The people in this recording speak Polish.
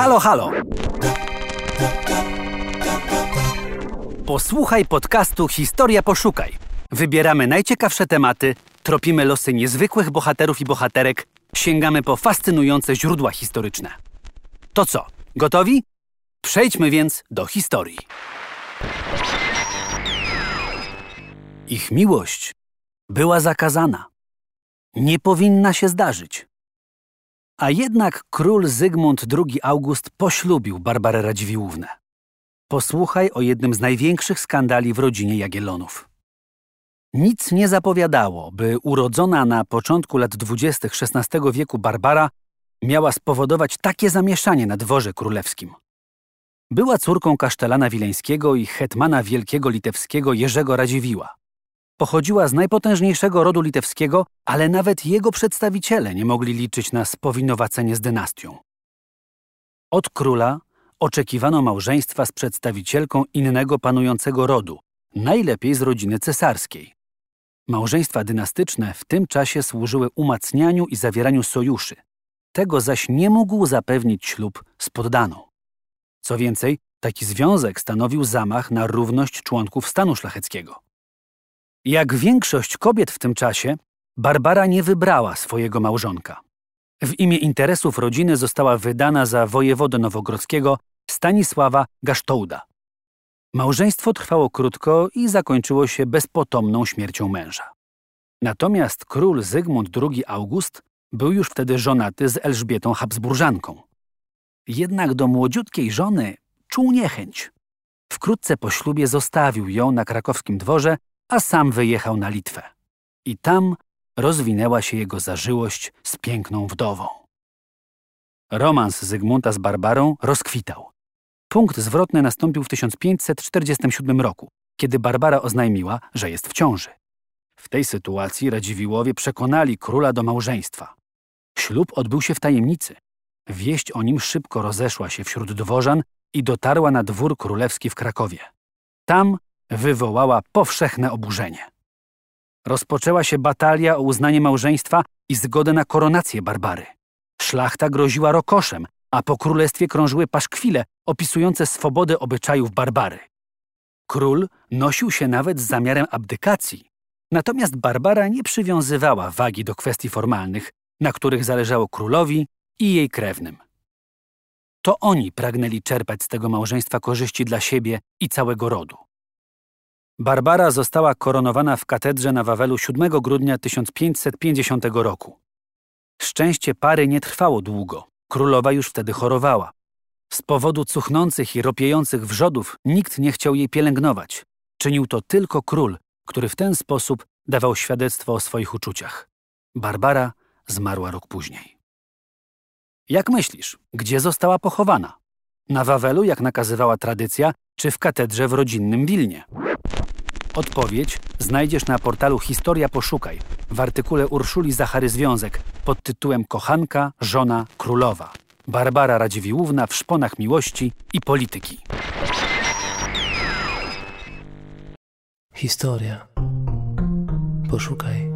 Halo, halo! Posłuchaj podcastu Historia Poszukaj. Wybieramy najciekawsze tematy, tropimy losy niezwykłych bohaterów i bohaterek, sięgamy po fascynujące źródła historyczne. To co, gotowi? Przejdźmy więc do historii. Ich miłość była zakazana. Nie powinna się zdarzyć. A jednak król Zygmunt II August poślubił Barbarę Radziwiłłównę. Posłuchaj o jednym z największych skandali w rodzinie Jagiellonów. Nic nie zapowiadało, by urodzona na początku lat dwudziestych XVI wieku Barbara miała spowodować takie zamieszanie na dworze królewskim. Była córką kasztelana wileńskiego i hetmana wielkiego litewskiego Jerzego Radziwiła. Pochodziła z najpotężniejszego rodu litewskiego, ale nawet jego przedstawiciele nie mogli liczyć na spowinowacenie z dynastią. Od króla oczekiwano małżeństwa z przedstawicielką innego panującego rodu, najlepiej z rodziny cesarskiej. Małżeństwa dynastyczne w tym czasie służyły umacnianiu i zawieraniu sojuszy. Tego zaś nie mógł zapewnić ślub z poddaną. Co więcej, taki związek stanowił zamach na równość członków stanu szlacheckiego. Jak większość kobiet w tym czasie, Barbara nie wybrała swojego małżonka. W imię interesów rodziny została wydana za wojewodę nowogrodzkiego Stanisława Gasztołda. Małżeństwo trwało krótko i zakończyło się bezpotomną śmiercią męża. Natomiast król Zygmunt II August był już wtedy żonaty z Elżbietą Habsburżanką. Jednak do młodziutkiej żony czuł niechęć. Wkrótce po ślubie zostawił ją na krakowskim dworze, a sam wyjechał na Litwę. I tam rozwinęła się jego zażyłość z piękną wdową. Romans Zygmunta z Barbarą rozkwitał. Punkt zwrotny nastąpił w 1547 roku, kiedy Barbara oznajmiła, że jest w ciąży. W tej sytuacji Radziwiłowie przekonali króla do małżeństwa. Ślub odbył się w tajemnicy. Wieść o nim szybko rozeszła się wśród dworzan i dotarła na dwór królewski w Krakowie. Tam wywołała powszechne oburzenie. Rozpoczęła się batalia o uznanie małżeństwa i zgodę na koronację Barbary. Szlachta groziła rokoszem, a po królestwie krążyły paszkwile opisujące swobodę obyczajów Barbary. Król nosił się nawet z zamiarem abdykacji, natomiast Barbara nie przywiązywała wagi do kwestii formalnych, na których zależało królowi i jej krewnym. To oni pragnęli czerpać z tego małżeństwa korzyści dla siebie i całego rodu. Barbara została koronowana w katedrze na Wawelu 7 grudnia 1550 roku. Szczęście pary nie trwało długo. Królowa już wtedy chorowała. Z powodu cuchnących i ropiejących wrzodów nikt nie chciał jej pielęgnować. Czynił to tylko król, który w ten sposób dawał świadectwo o swoich uczuciach. Barbara zmarła rok później. Jak myślisz, gdzie została pochowana? Na Wawelu, jak nakazywała tradycja, czy w katedrze w rodzinnym Wilnie? Odpowiedź znajdziesz na portalu Historia Poszukaj w artykule Urszuli Zachary Związek pod tytułem Kochanka, żona, królowa. Barbara Radziwiłłówna w szponach miłości i polityki. Historia. Poszukaj.